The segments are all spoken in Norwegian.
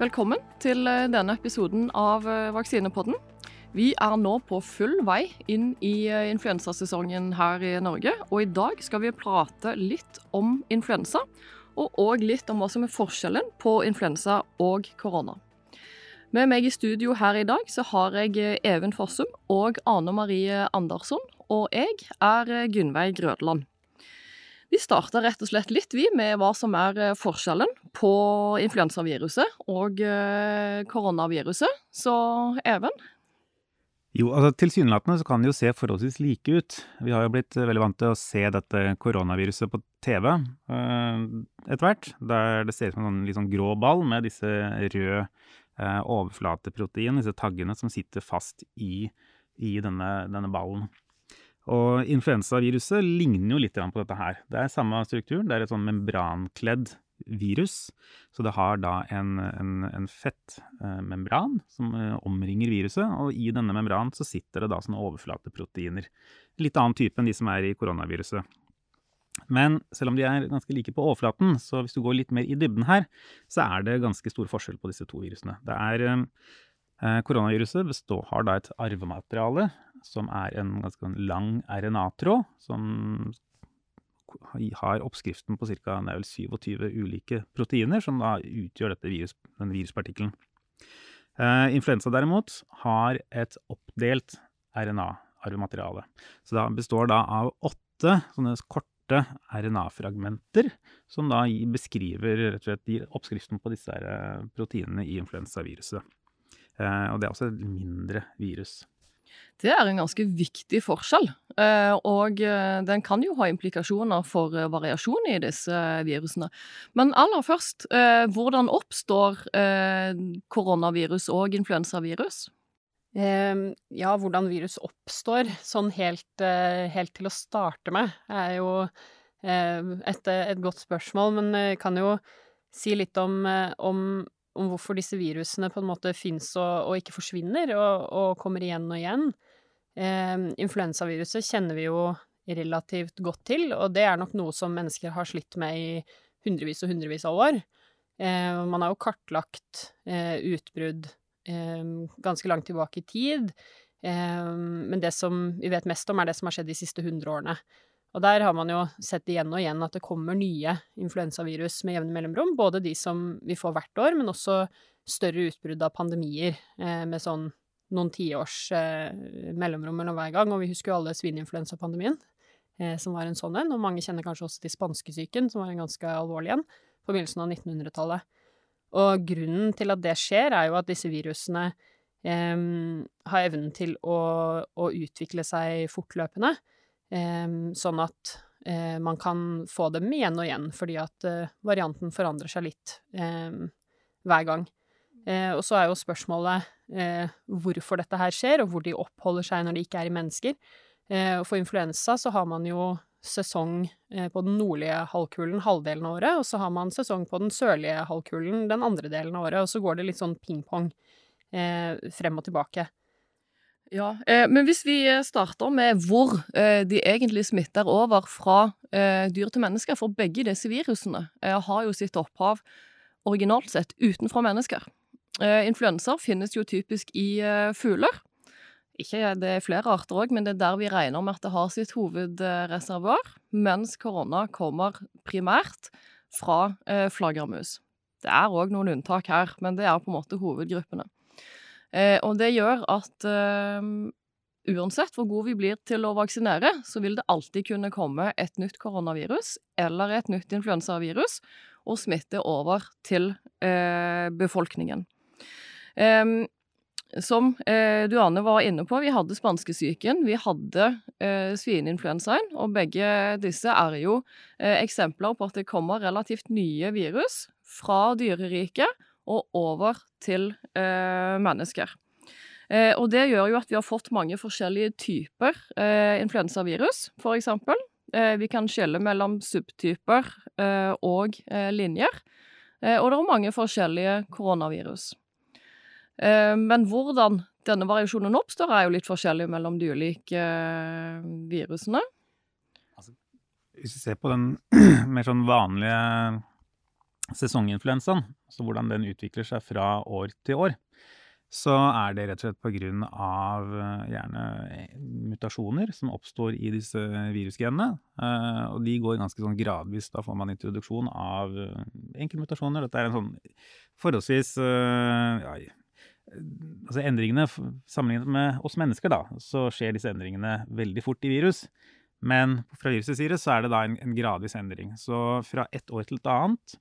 Velkommen til eh, denne episoden av eh, Vaksinepodden. Vi er nå på full vei inn i eh, influensasesongen her i Norge. Og i dag skal vi prate litt om influensa, og òg litt om hva som er forskjellen på influensa og korona. Med meg i studio her i dag så har jeg Even Fossum og Ane Marie Andersson. Og jeg er Gunnveig Grødland. Vi starta rett og slett litt, vi, med hva som er eh, forskjellen på influensaviruset og eh, koronaviruset. Så Even? Jo, altså Tilsynelatende så kan det jo se forholdsvis like ut. Vi har jo blitt veldig vant til å se dette koronaviruset på TV eh, etter hvert. Der det ser ut som en litt sånn grå ball med disse røde overflateproteinene, overflateprotein, disse taggene som sitter fast i, i denne, denne ballen. Og influensaviruset ligner jo litt på dette her. Det er samme struktur, det er et sånn membrankledd virus. Så det har da en, en, en fettmembran eh, som eh, omringer viruset, og i denne membranen så sitter det da sånne overflateproteiner. Litt annen type enn de som er i koronaviruset. Men selv om de er ganske like på overflaten, så hvis du går litt mer i dybden her, så er det ganske stor forskjell på disse to virusene. Det er Eh, koronaviruset består, har da et arvemateriale som er en ganske lang RNA-tråd, som har oppskriften på ca. 27 ulike proteiner, som da utgjør dette virus, denne viruspartikkelen. Uh, influensa derimot har et oppdelt RNA-arvemateriale. Så det består da av åtte sånne korte RNA-fragmenter, som da beskriver rett og slett oppskriften på disse eh, proteinene i influensaviruset. Eh, og det er også et mindre virus. Det er en ganske viktig forskjell, eh, og eh, den kan jo ha implikasjoner for variasjon i disse virusene. Men aller først, hvordan oppstår koronavirus og influensavirus? Ja, hvordan virus oppstår, sånn helt, helt til å starte med, er jo et, et godt spørsmål. Men jeg kan jo si litt om, om om hvorfor disse virusene på en måte fins og, og, ikke forsvinner, og, og, kommer igjen og igjen. Eh, influensaviruset kjenner vi jo relativt godt til, og det er nok noe som mennesker har slitt med i hundrevis og hundrevis av år. Eh, man har jo kartlagt eh, utbrudd ehm, ganske langt tilbake i tid, ehm, men det som vi vet mest om, er det som har skjedd de siste hundre årene. Og der har man jo sett igjen og igjen at det kommer nye influensavirus med jevne mellomrom. Både de som vi får hvert år, men også større utbrudd av pandemier eh, med sånn noen tiårs eh, mellomrom mellom hver gang. Og vi husker jo alle svineinfluensapandemien, eh, som var en sånn en. Og mange kjenner kanskje også til spanskesyken, som var en ganske alvorlig en, på begynnelsen av 1900-tallet. Og grunnen til at det skjer, er jo at disse virusene eh, har evnen til å, å utvikle seg fortløpende sånn at eh, man kan få dem igjen og igjen, fordi at eh, varianten forandrer seg litt hver gang. Eh, og så er jo spørsmålet hvorfor dette her skjer, og hvor de oppholder seg når de ikke er i mennesker. for influensa så har man jo sesong på den nordlige halvkulen halvdelen av året, og så har man sesong på den sørlige halvkulen den andre delen av året, og så går det litt sånn ping-pong frem og tilbake. Ja, eh, Men hvis vi eh, starter med hvor eh, de egentlig smitter over fra eh, dyr til mennesker, for begge disse virusene eh, har jo sitt opphav originalt sett utenfra mennesker. Eh, influenser finnes jo typisk i fugler. Ikke Det er flere arter òg, men det er der vi regner med at det har sitt hovedreservoar, mens korona kommer primært fra flaggermus. Det er òg noen unntak her, men det er på en måte hovedgruppene. Eh, og det gjør at eh, uansett hvor gode vi blir til å vaksinere, så vil det alltid kunne komme et nytt koronavirus eller et nytt influensavirus og smitte over til eh, befolkningen. Som Duane var inne på, vi hadde spanskesyken, vi hadde eh, svineinfluensaen, og begge disse er jo eksempler på at det kommer relativt nye virus fra dyreriket og over til eh, mennesker. Eh, og det gjør jo at vi har fått mange forskjellige typer eh, influensavirus, eksempel. Eh, vi kan skjelle mellom subtyper eh, og eh, linjer. og det er mange forskjellige koronavirus. men hvordan denne variasjonen oppstår, er jo litt forskjellig mellom de ulike virusene. Altså, hvis vi ser på den mer sånn vanlige sesonginfluensaen, altså hvordan den utvikler seg fra år til år, så er det rett og slett av eh, gjerne eh, mutasjoner som oppstår i disse virusgenene. Eh, og de går ganske sånn gradvis. Da får man introduksjon av enkeltmutasjoner. Dette er en sånn forholdsvis ja, altså Endringene, sammenlignet med oss mennesker, da, så skjer disse endringene veldig fort i virus. Men fra virusets side så er det da en, en gradvis endring. Så fra ett år til et annet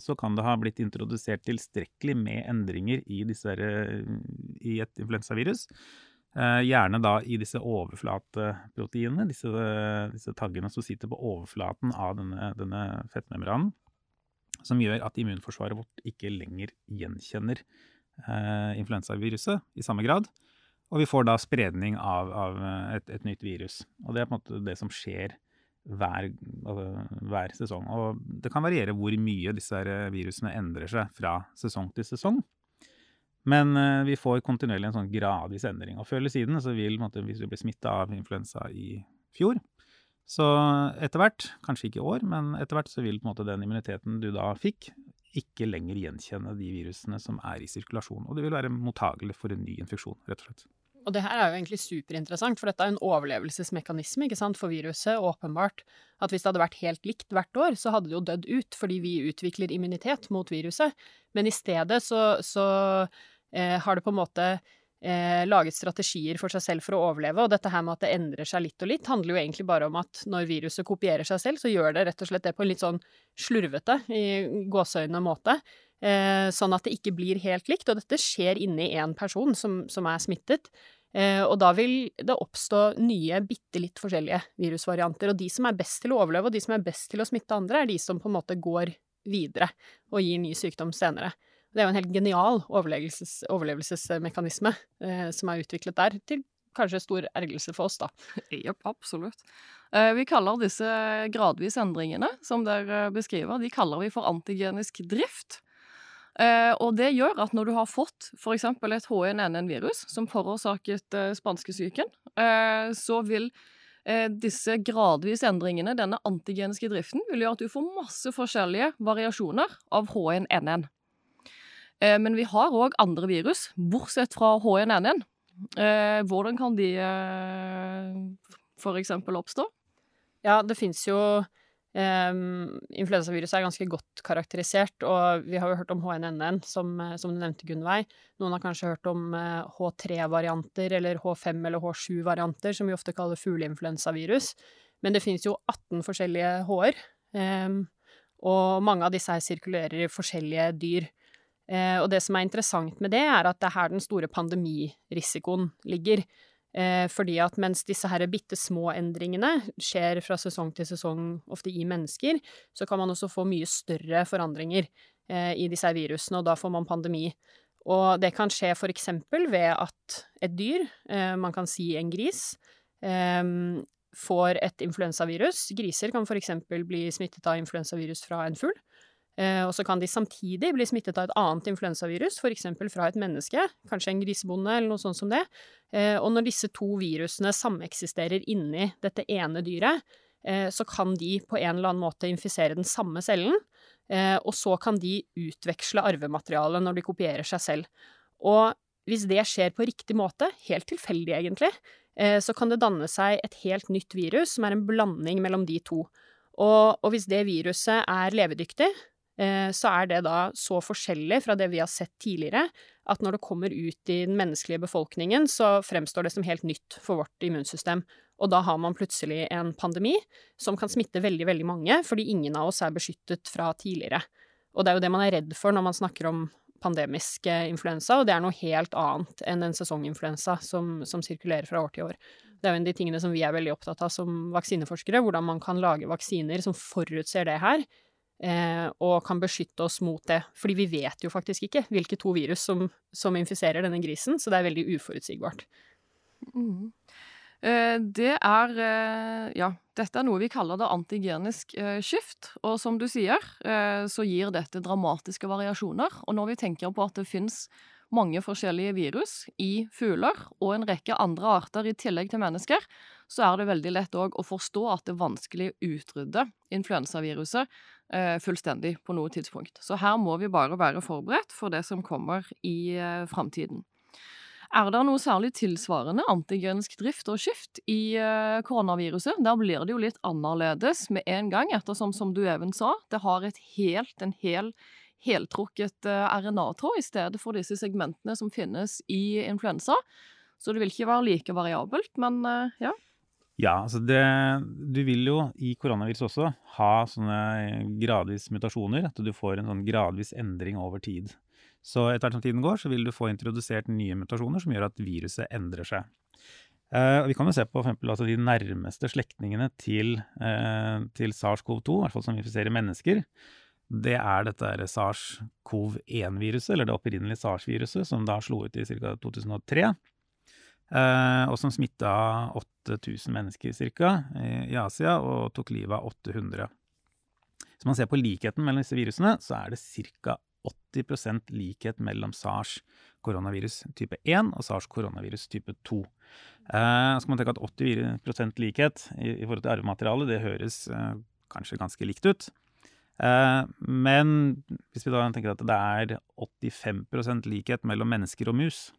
så kan det ha blitt introdusert tilstrekkelig med endringer i, disse, i et influensavirus. Eh, gjerne da i disse overflateproteinene, disse, disse, taggene som sitter på overflaten av denne, denne fettmembranen. Som gjør at immunforsvaret vårt ikke lenger gjenkjenner eh, influensaviruset i samme grad. Og vi får da spredning av, av et, et, nytt virus. Og det er på en måte det som skjer hver, altså, hver, sesong. Og det kan variere hvor mye disse virusene endrer seg fra sesong til sesong. Men uh, vi får kontinuerlig en sånn gradvis endring. Og før eller siden, så vil, hvis du blir smitta av influensa i fjor, så etter hvert, kanskje ikke i år, men etter hvert så vil måte den immuniteten du da fikk, ikke lenger gjenkjenne de virusene som er i sirkulasjon. Og du vil være mottagelig for en ny infeksjon, rett og slett. Og det her er jo egentlig superinteressant, for dette er en overlevelsesmekanisme for viruset. Åpenbart at hvis det hadde vært helt likt hvert år, så hadde det jo dødd ut, fordi vi utvikler immunitet mot viruset. Men i stedet så, så eh, har det på en måte eh, laget strategier for seg selv for å overleve, og dette her med at det endrer seg litt og litt, handler jo egentlig bare om at når viruset kopierer seg selv, så gjør det rett og slett det på en litt sånn slurvete, i gåseøynene måte. Eh, sånn at det ikke blir helt likt. Og dette skjer inni én person som, som, er smittet. Eh, og da vil det oppstå nye, bitte litt forskjellige virusvarianter. Og de som er best til å overleve, og de som er best til å smitte andre, er de som på en måte går videre og gir ny sykdom senere. Det er jo en helt genial overlevelses, overlevelsesmekanisme eh, som er utviklet der, til kanskje stor ergrelse for oss, da. Ja, absolutt. Eh, vi kaller disse gradvise endringene, som dere beskriver, de kaller vi for antigenisk drift. Eh, og det gjør at når du har fått f.eks. et H1N1-virus som forårsaket eh, spanskesyken, eh, så vil eh, disse gradvis endringene, denne antigeniske driften, vil gjøre at du får masse forskjellige variasjoner av H1N1. Eh, men vi har òg andre virus, bortsett fra H1N1. Eh, hvordan kan de f.eks. oppstå? Ja, det fins jo Um, influensaviruset er ganske godt karakterisert, og vi har jo hørt om H1N1, som, eh, som du nevnte, Gunnveig. Noen har kanskje hørt om uh, eh, H3-varianter eller H5- eller H7-varianter, som vi ofte kaller fugleinfluensavirus. Men det finnes jo 18 forskjellige H-er, um, og mange av disse her sirkulerer i forskjellige dyr. Uh, og det som er interessant med det, er at det er her den store pandemirisikoen ligger. Eh, fordi at mens disse her bitte små endringene skjer fra sesong til sesong, ofte i mennesker, så kan man også få mye større forandringer eh, i disse virusene, og da får man pandemi. Og det kan skje for eksempel ved at et dyr, eh, man kan si en gris, eh, får et influensavirus. Griser kan for eksempel bli smittet av influensavirus fra en fugl. Eh, og så kan de samtidig bli smittet av et annet influensavirus, f.eks. fra et menneske, kanskje en grisebonde eller noe sånt som det. Eh, og når disse to virusene sameksisterer inni dette ene dyret, eh, så kan de på en eller annen måte infisere den samme cellen, og så kan de utveksle arvematerialet når de kopierer seg selv. Og hvis det skjer på riktig måte, helt tilfeldig egentlig, så kan det danne seg et helt nytt virus som er en blanding mellom de to. Og, og hvis det viruset er levedyktig, så er det da så forskjellig fra det vi har sett tidligere, at når det kommer ut i den menneskelige befolkningen, så fremstår det som helt nytt for vårt immunsystem. Og da har man plutselig en pandemi som kan smitte veldig, veldig mange, fordi ingen av oss er beskyttet fra tidligere. Og det er jo det man er redd for når man snakker om pandemisk eh, influensa, og det er noe helt annet enn en sesonginfluensa som, som sirkulerer fra år til år. Det er jo en av de tingene som vi er veldig opptatt av som vaksineforskere, hvordan man kan lage vaksiner som forutser det her, eh, og kan beskytte oss mot det. Fordi vi vet jo faktisk ikke hvilke to virus som, som infiserer denne grisen, så det er veldig uforutsigbart. Mm. Eh, det er eh, Ja, dette er noe vi kaller det antigenisk eh, skift. Og som du sier, eh, så gir dette dramatiske variasjoner. Og når vi tenker på at det fins mange forskjellige virus i fugler og en rekke andre arter i tillegg til mennesker, så er det veldig lett òg å forstå at det er vanskelig å utrydde influensaviruset eh, fullstendig på noe tidspunkt. Så her må vi bare være forberedt for det som kommer i eh, framtiden. Er det noe særlig tilsvarende antigensk drift og skift i eh, koronaviruset? Der blir det jo litt annerledes med en gang, ettersom, som du even sa, det har et helt, en hel heltrukket uh, RNA-tråd i stedet for disse segmentene som finnes i influensa. Så det vil ikke være like variabelt, men uh, ja. Ja, altså det Du vil jo i koronaviruset også ha sånne gradvis mutasjoner, at du får en sånn gradvis endring over tid. Så etter hvert som tiden går, så vil du få introdusert nye mutasjoner som gjør at viruset endrer seg. Uh, vi kan jo se på for altså de nærmeste slektningene til, uh, til SARS-CoV-2, i hvert fall som infiserer mennesker. Det er dette SARS-CoV-1-viruset, eller det opprinnelige SARS-viruset, som da slo ut i ca. 2003. Uh, og som smitta 8000 mennesker cirka, i Asia, og tok livet av 800. Hvis man ser på likheten mellom disse virusene, så er det ca. 80% likhet mellom SARS koronavirus type 1 og SARS koronavirus type 2. Eh, så kan man tenke at 80% likhet i, i, forhold til arvematerialet, det høres eh, kanskje ganske likt ut. Eh, men hvis vi da tenker at det er 85% likhet mellom mennesker og mus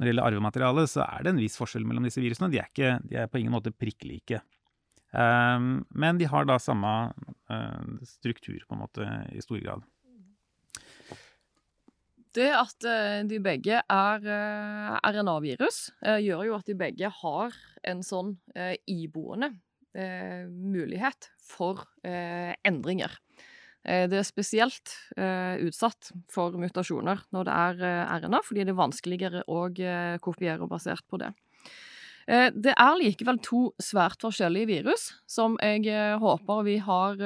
Når det gjelder arvematerialet, så er det en viss forskjell mellom disse virusene. De er, ikke, de er på ingen måte prikk like. Eh, men de har da samme uh, struktur, på en måte, i stor grad. Det at eh, de begge er eh, RNA-virus, gjør jo at de begge har en sånn iboende mulighet for endringer. Det er spesielt utsatt for mutasjoner når det er RNA, fordi det er vanskeligere å kopiere basert på det. Det er likevel to svært forskjellige virus, som jeg håper vi har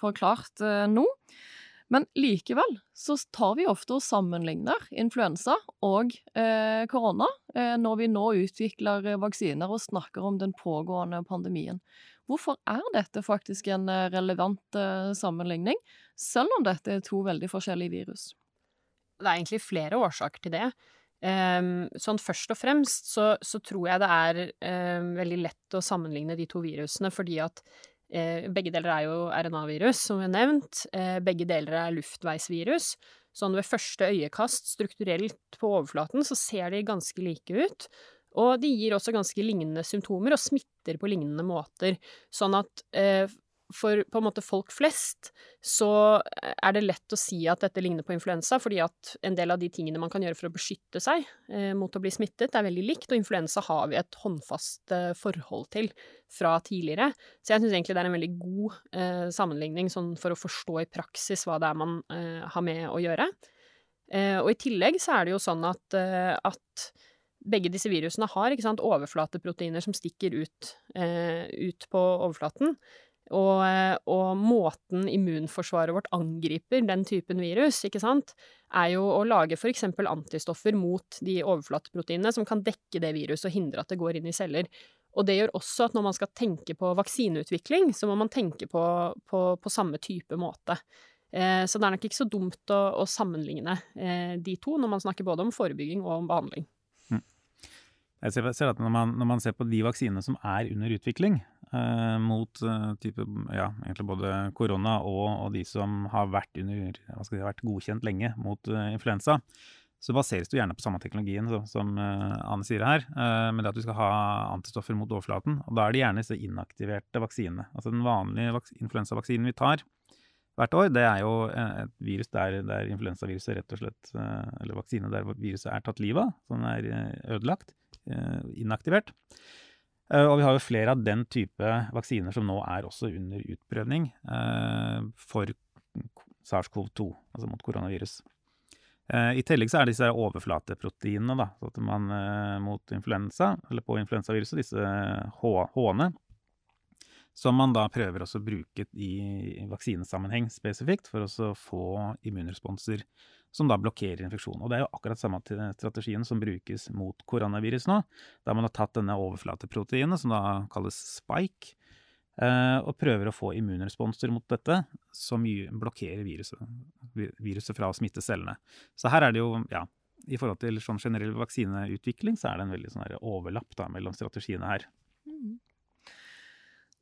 forklart nå. Men likevel så tar vi ofte og sammenligner influensa og eh, korona eh, når vi nå utvikler vaksiner og snakker om den pågående pandemien. Hvorfor er dette faktisk en eh, relevant eh, sammenligning, selv om dette er to veldig forskjellige virus? Det er egentlig flere årsaker til det. Um, sånn først og fremst så, så tror jeg det er um, veldig lett å sammenligne de to virusene, fordi at Eh, begge deler er jo RNA-virus, som vi har nevnt. Begge deler er luftveisvirus. Sånn ved første øyekast, strukturelt på overflaten, så ser de ganske like ut. Og de gir også ganske lignende symptomer og smitter på lignende måter. Sånn at eh, for på en måte folk flest så er det lett å si at dette ligner på influensa, fordi at en del av de tingene man kan gjøre for å beskytte seg eh, mot å bli smittet, er veldig likt, og influensa har vi et håndfast eh, forhold til fra tidligere. Så jeg syns egentlig det er en veldig god eh, sammenligning sånn for å forstå i praksis hva det er man eh, har med å gjøre. Eh, og i tillegg så er det jo sånn at, eh, at begge disse virusene har sant, overflateproteiner som stikker ut, ut på overflaten. Og, eh, og, måten immunforsvaret vårt angriper den typen virus, sant, er jo å lage eksempel antistoffer mot de overflateproteinene som kan dekke det viruset og hindre at det går inn i celler. Og det gjør også at når man skal tenke på vaksineutvikling, så må man tenke på, på, på samme type måte. Eh, så det er nok ikke så dumt å, å sammenligne eh, de to når man snakker både om forebygging og om behandling. Jeg ser, at når man, når man, ser på de vaksinene som er under utvikling eh, mot eh, type, ja, både korona og, og, de som har vært, under, si, vært godkjent lenge mot uh, influensa, så baseres det gjerne på samme teknologien som, som uh, Ane sier her, uh, men det at du skal ha antistoffer mot overflaten. Og da er det gjerne disse inaktiverte vaksinene. Altså den vanlige influensavaksinen vi tar hvert år, det er jo et virus der, der influensaviruset rett og slett Eller vaksine der viruset er tatt livet av, så den er ødelagt. Eh, inaktivert. Eh, og vi har jo flere av den type vaksiner som nå er også under utprøvning eh, for SARS-CoV-2, altså mot koronavirus. I tillegg så er disse overflateproteinene da, så man, mot influensa, eller på influensaviruset, disse H-ene, som man da prøver å bruke i vaksinesammenheng spesifikt for å få immunresponser som da blokkerer infeksjon. Og det er jo akkurat samme strategien som brukes mot koronavirus nå, der man har tatt denne overflateproteinet, som da kalles spike, eh, og prøver å få immunresponser mot dette, som blokkerer viruset, viruset fra å smitte cellene. Så her er det jo, ja, i forhold til sånn generell vaksineutvikling, så er det en veldig sånn overlapp da, mellom strategiene her.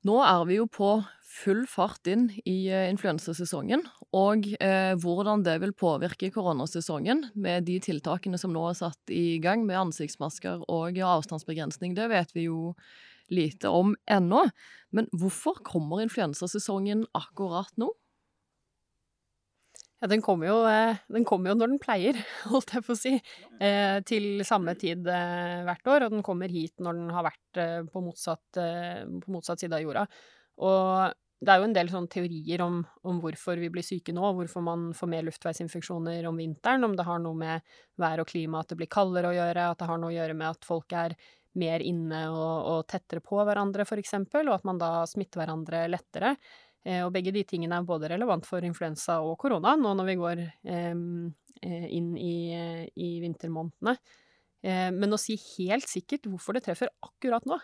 Nå er vi jo på full fart inn i eh, influensasesongen, og eh, hvordan det vil påvirke koronasesongen med de tiltakene som nå er satt i gang med ansiktsmasker og avstandsbegrensning, det vet vi jo lite om ennå. Men hvorfor kommer influensasesongen akkurat nå? Ja, den kommer, jo, eh, den kommer jo når den pleier, holdt jeg på å si. Eh, til samme tid eh, hvert år, og den kommer hit når den har vært på, motsatt, på, motsatt, side av jorda. Og det er jo en del sånne teorier om, om, hvorfor vi blir syke nå, hvorfor man får mer luftveisinfeksjoner om vinteren, om det har noe med vær og klima, at det blir kaldere å gjøre, at det har noe å gjøre med at folk er mer inne og, og tettere på hverandre, for eksempel, og at man da smitter hverandre lettere. Eh, og begge de tingene er både relevant for influensa og korona nå når vi går eh, inn i, i vintermånedene. Eh, men å si helt sikkert hvorfor det treffer akkurat nå,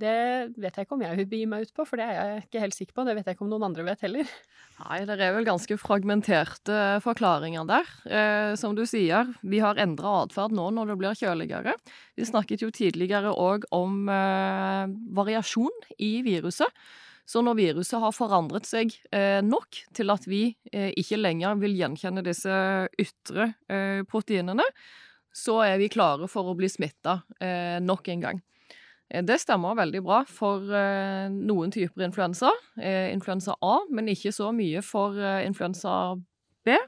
det vet jeg ikke om jeg vil begi meg ut på, for det er jeg ikke helt sikker på. Det vet jeg ikke om noen andre vet heller. Nei, det er vel ganske fragmenterte forklaringer der. Eh, som du sier, vi har endra atferd nå når det blir kjøligere. Vi snakket jo tidligere òg om eh, variasjon i viruset. Så når viruset har forandret seg eh, nok til at vi eh, ikke lenger vil gjenkjenne disse ytre eh, proteinene, så er vi klare for å bli smitta nok en gang. Det stemmer veldig bra for noen typer influensa, influensa A, men ikke så mye for influensa B.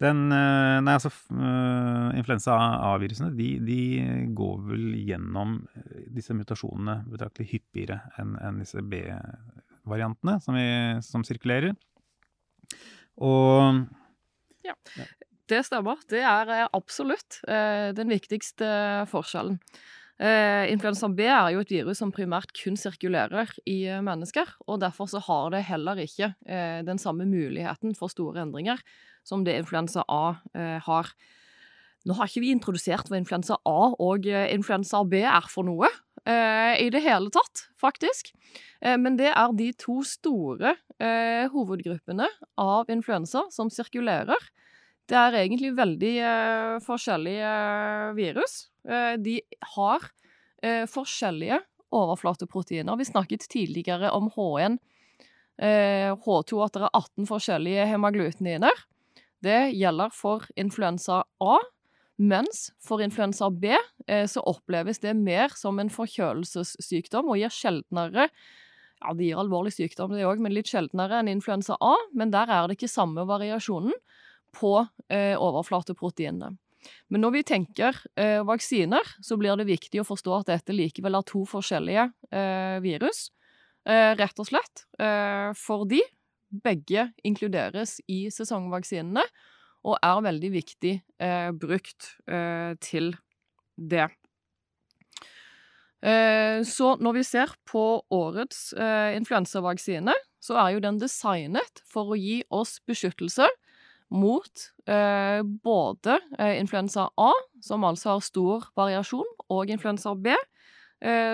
Den, eh, nei, altså, uh, influensa A-virusene de, de, går vel gjennom eh, disse mutasjonene betraktelig hyppigere enn en disse B-variantene som, som, sirkulerer. Og ja. Det stemmer. Det er absolutt den viktigste forskjellen. Influensa B er jo et virus som primært kun sirkulerer i mennesker, og derfor så har det heller ikke den samme muligheten for store endringer som det influensa A eh, har. Nå har ikke vi introdusert hva influensa A og eh, influensa B er for noe eh, i det hele tatt, faktisk. Men det er de to store hovedgruppene av influensa som sirkulerer. Det er egentlig veldig forskjellige virus. de har forskjellige overflateproteiner. Vi snakket tidligere om H1, H2, at det er 18 forskjellige hemaglutininer. Det gjelder for influensa A, mens for influensa B eh, så oppleves det mer som en forkjølelsessykdom og gir sjeldnere Ja, det gir alvorlig sykdom, det òg, men litt sjeldnere enn influensa A. Men der er det ikke samme variasjonen på eh, overflateproteinene. Men når vi tenker eh, vaksiner, så blir det viktig å forstå at dette likevel er to forskjellige eh, virus. Eh, rett og slett eh, fordi begge inkluderes i sesongvaksinene og er veldig viktig eh, brukt eh, til det. Eh, så når vi ser på årets eh, influensavaksine, så er jo den designet for å gi oss beskyttelse mot eh, både eh, influensa A, som altså har stor variasjon, og influensa B,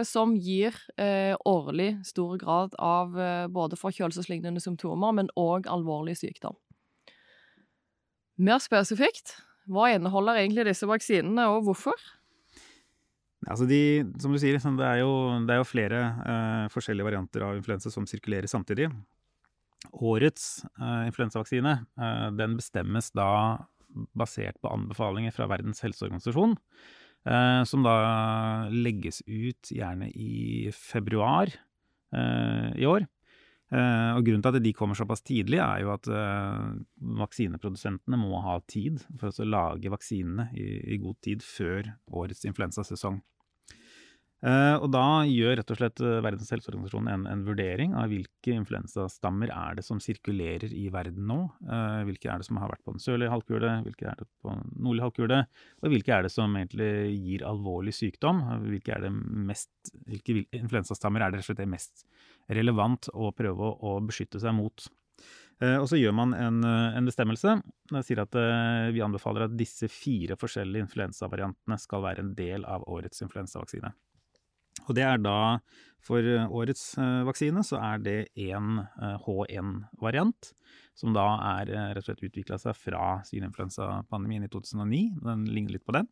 som gir eh, årlig stor grad av eh, både forkjølelseslignende symptomer, men òg alvorlig sykdom. Mer spesifikt, hva inneholder egentlig disse vaksinene, og hvorfor? Altså de, som du sier, det er jo, det er jo flere eh, forskjellige varianter av influensa som sirkulerer samtidig. Årets eh, influensavaksine eh, den bestemmes da basert på anbefalinger fra Verdens helseorganisasjon. Eh, som da legges ut gjerne i februar eh, i år. Eh, og grunnen til at de kommer såpass tidlig, er jo at vaksineprodusentene må ha tid for å lage vaksinene i, i god tid før årets influensasesong. Uh, og da gjør rett og slett uh, Verdens helseorganisasjon en, en, vurdering av hvilke influensastammer er det som sirkulerer i verden nå. Uh, hvilke er det som har vært på den sørlige halvkule, hvilke er det på den nordlige halvkule, og hvilke er det som egentlig gir alvorlig sykdom. Hvilke, er det mest, hvilke influensastammer er det rett og slett mest relevant å prøve å, å beskytte seg mot. og så gjør man en, en bestemmelse. Det sier at vi anbefaler at disse fire forskjellige influensavariantene skal være en del av årets influensavaksine. Og det er da for eh, årets eh, vaksine så er det en H1-variant, eh, som da er rett og slett utvikla seg fra svineinfluensapandemien i 2009. Den ligner litt på den.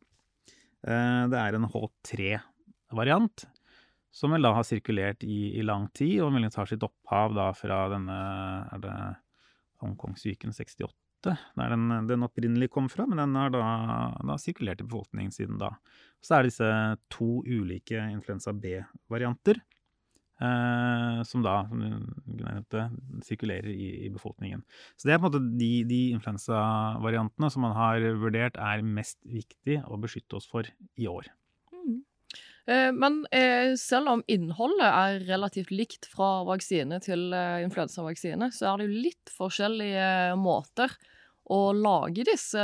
Det er en H3-variant, som vel da har sirkulert i, i lang tid, og muligens har sitt opphav da fra denne er det Hongkong-syken 68, der den, den, opprinnelig kom fra, men den har da, da sirkulert i befolkningen siden da. Så er det disse to ulike influensa B-varianter. Eh, som da, som nevnte, sirkulerer i, i, befolkningen. Så det er på en måte de, de influensavariantene som man har vurdert er mest viktig å beskytte oss for i år. Mm. Eh, men eh, selv om innholdet er relativt likt fra vaksine til eh, influensavaksine, så er det jo litt forskjellige måter å lage disse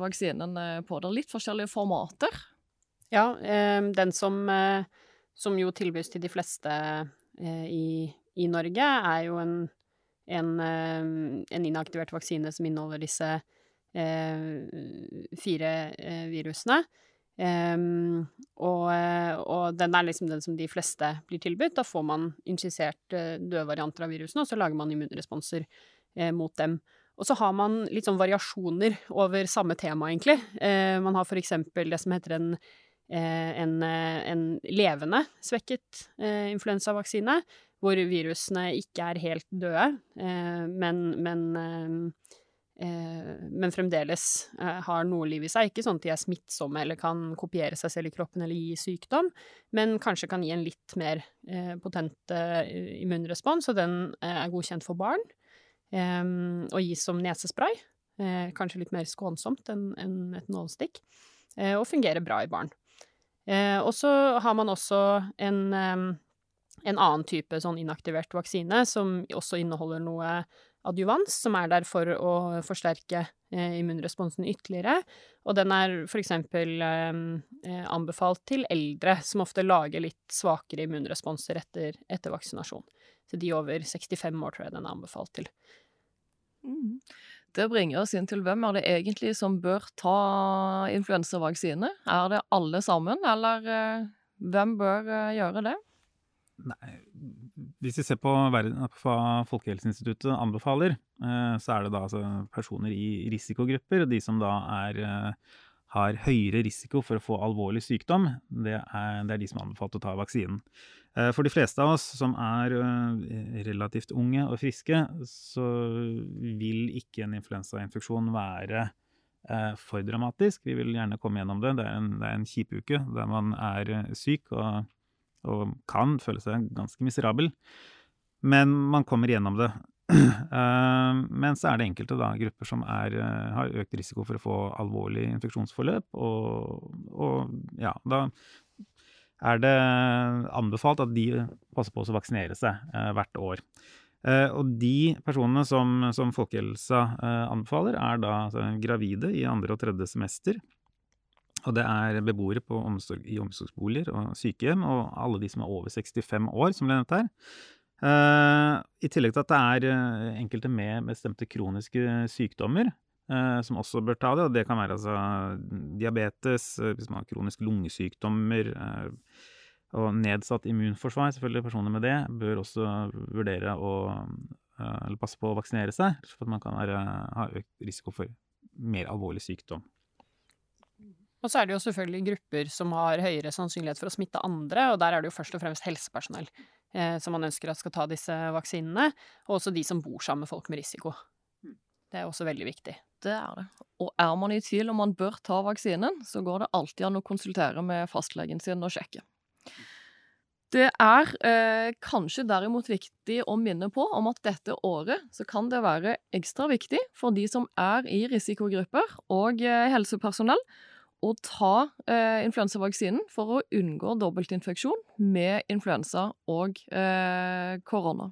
vaksinene på. Det er litt forskjellige formater. Ja, den som, som jo tilbys til de fleste i, i Norge, er jo en, en, en, inaktivert vaksine som inneholder disse fire virusene. Um, og, og, den er liksom den som de fleste blir tilbudt. Da får man injisert døde varianter av virusene, og så lager man immunresponser uh, mot dem. Og så har man litt sånn variasjoner over samme tema, egentlig. Eh, man har for eksempel det som heter en, en, en levende svekket influensavaksine, hvor virusene ikke er helt døde, men, men Eh, men fremdeles eh, har noe liv i seg. Ikke sånn at de er smittsomme eller kan kopiere seg selv i kroppen eller gi sykdom, men kanskje kan gi en litt mer eh, potent immunrespons, og den er godkjent for barn. Og gis som nesespray. Kanskje litt mer skånsomt enn et nålestikk. Og fungerer bra i barn. Og så har man også en en annen type sånn inaktivert vaksine som også inneholder noe adjuvans, som er der for å forsterke eh, immunresponsen ytterligere. Og den er eksempel eh, eh, anbefalt til eldre, som ofte lager litt svakere immunresponser etter, etter, vaksinasjon. Så de over 65 år tror jeg den er anbefalt til. Mm. Det bringer oss inn til hvem er det egentlig som bør ta influensavaksine? Er det alle sammen, eller eh, hvem bør eh, gjøre det? Nei, hvis vi ser på hva Folkehelseinstituttet anbefaler, eh, så er det da altså personer i risikogrupper, og de som da er, eh, har høyere risiko for å få alvorlig sykdom, det er, det er de som er anbefalt å ta vaksinen. Eh, for de fleste av oss som er relativt unge og friske, så vil ikke en influensainfeksjon være for dramatisk. Vi vil gjerne komme gjennom det. Det er en, det er en kjipuke der man er syk og og kan føle seg ganske miserabel. Men man kommer gjennom det. Uh, men så er det enkelte da, grupper som er, uh, har økt risiko for å få alvorlig infeksjonsforløp, og, og, ja, da er det anbefalt at de passer på å vaksinere seg eh, hvert år. og de personene som, som Folkehelsa anbefaler, er da altså, gravide i andre og tredje semester og det er beboere omsorg, i omsorgsboliger og sykehjem, og alle de som er over 65 år, som ble nevnt her. Uh, I tillegg til at det er uh, enkelte med bestemte kroniske sykdommer uh, som også bør ta det, og det kan være altså diabetes, hvis man har kroniske lungesykdommer og nedsatt immunforsvar, selvfølgelig personer med det, bør også vurdere å eller passe på å vaksinere seg, for at man kan ha økt risiko for mer alvorlig sykdom. Og så er det jo selvfølgelig grupper som har høyere sannsynlighet for å smitte andre, og der er det jo først og fremst helsepersonell eh, som man ønsker at skal ta disse vaksinene, og også de som bor sammen med folk med risiko. Mm. Det er også veldig viktig. Det er det. Og er man i tvil om man bør ta vaksinen, så går det alltid an å konsultere med fastlegen sin og sjekke. Det er eh, kanskje derimot viktig å minne på om at dette året så kan det være ekstra viktig for de som er i risikogrupper og eh, helsepersonell, å ta eh, influensavaksinen for å unngå dobbeltinfeksjon med influensa og eh, korona.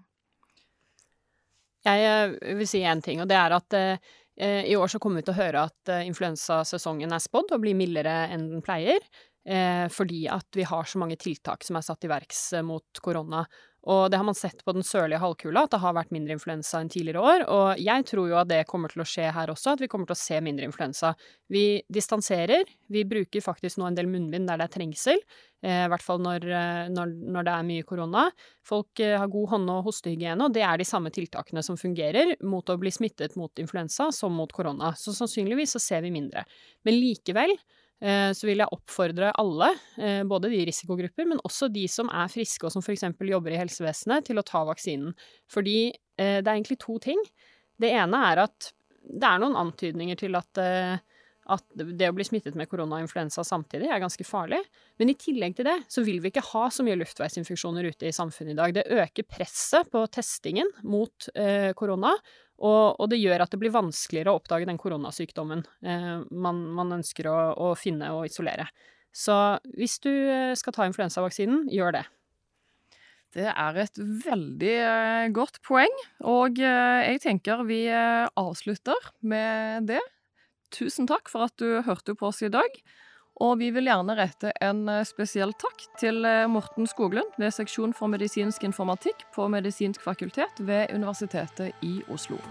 Jeg eh, vil si én ting, og det er at eh, i år så kommer vi til å høre at eh, influensasesongen er spådd å bli mildere enn den pleier. Eh, fordi at vi har så mange tiltak som er satt i verks mot korona. Og det har man sett på den sørlige halvkula, at det har vært mindre influensa enn tidligere år. Og jeg tror jo at det kommer til å skje her også, at vi kommer til å se mindre influensa. Vi distanserer, vi bruker faktisk nå en del munnbind der det er trengsel, eh, i hvert fall når, eh, når, når, det er mye korona. Folk eh, har god hånd- og hostehygiene, og det er de samme tiltakene som fungerer mot å bli smittet mot influensa som mot korona. Så sannsynligvis så ser vi mindre. Men likevel så vil jeg oppfordre alle, eh, både de i risikogrupper, men også de som er friske og som f.eks. jobber i helsevesenet, til å ta vaksinen. Fordi det er egentlig to ting. Det ene er at det er noen antydninger til at at det å bli smittet med korona-influensa samtidig er ganske farlig. Men i tillegg til det så vil vi ikke ha så mye luftveisinfeksjoner ute i samfunnet i dag. Det øker presset på testingen mot eh, korona, og, og, det gjør at det blir vanskeligere å oppdage den koronasykdommen eh, man, man, ønsker å, å, finne og isolere. Så hvis du eh, skal ta influensavaksinen, gjør det. Det er et veldig eh, godt poeng, og eh, jeg tenker vi avslutter med det. Tusen takk for at du hørte på oss i dag. Og vi vil gjerne rette en eh, spesiell takk til eh, Morten Skoglund ved seksjon for medisinsk informatikk på Medisinsk fakultet ved Universitetet i Oslo.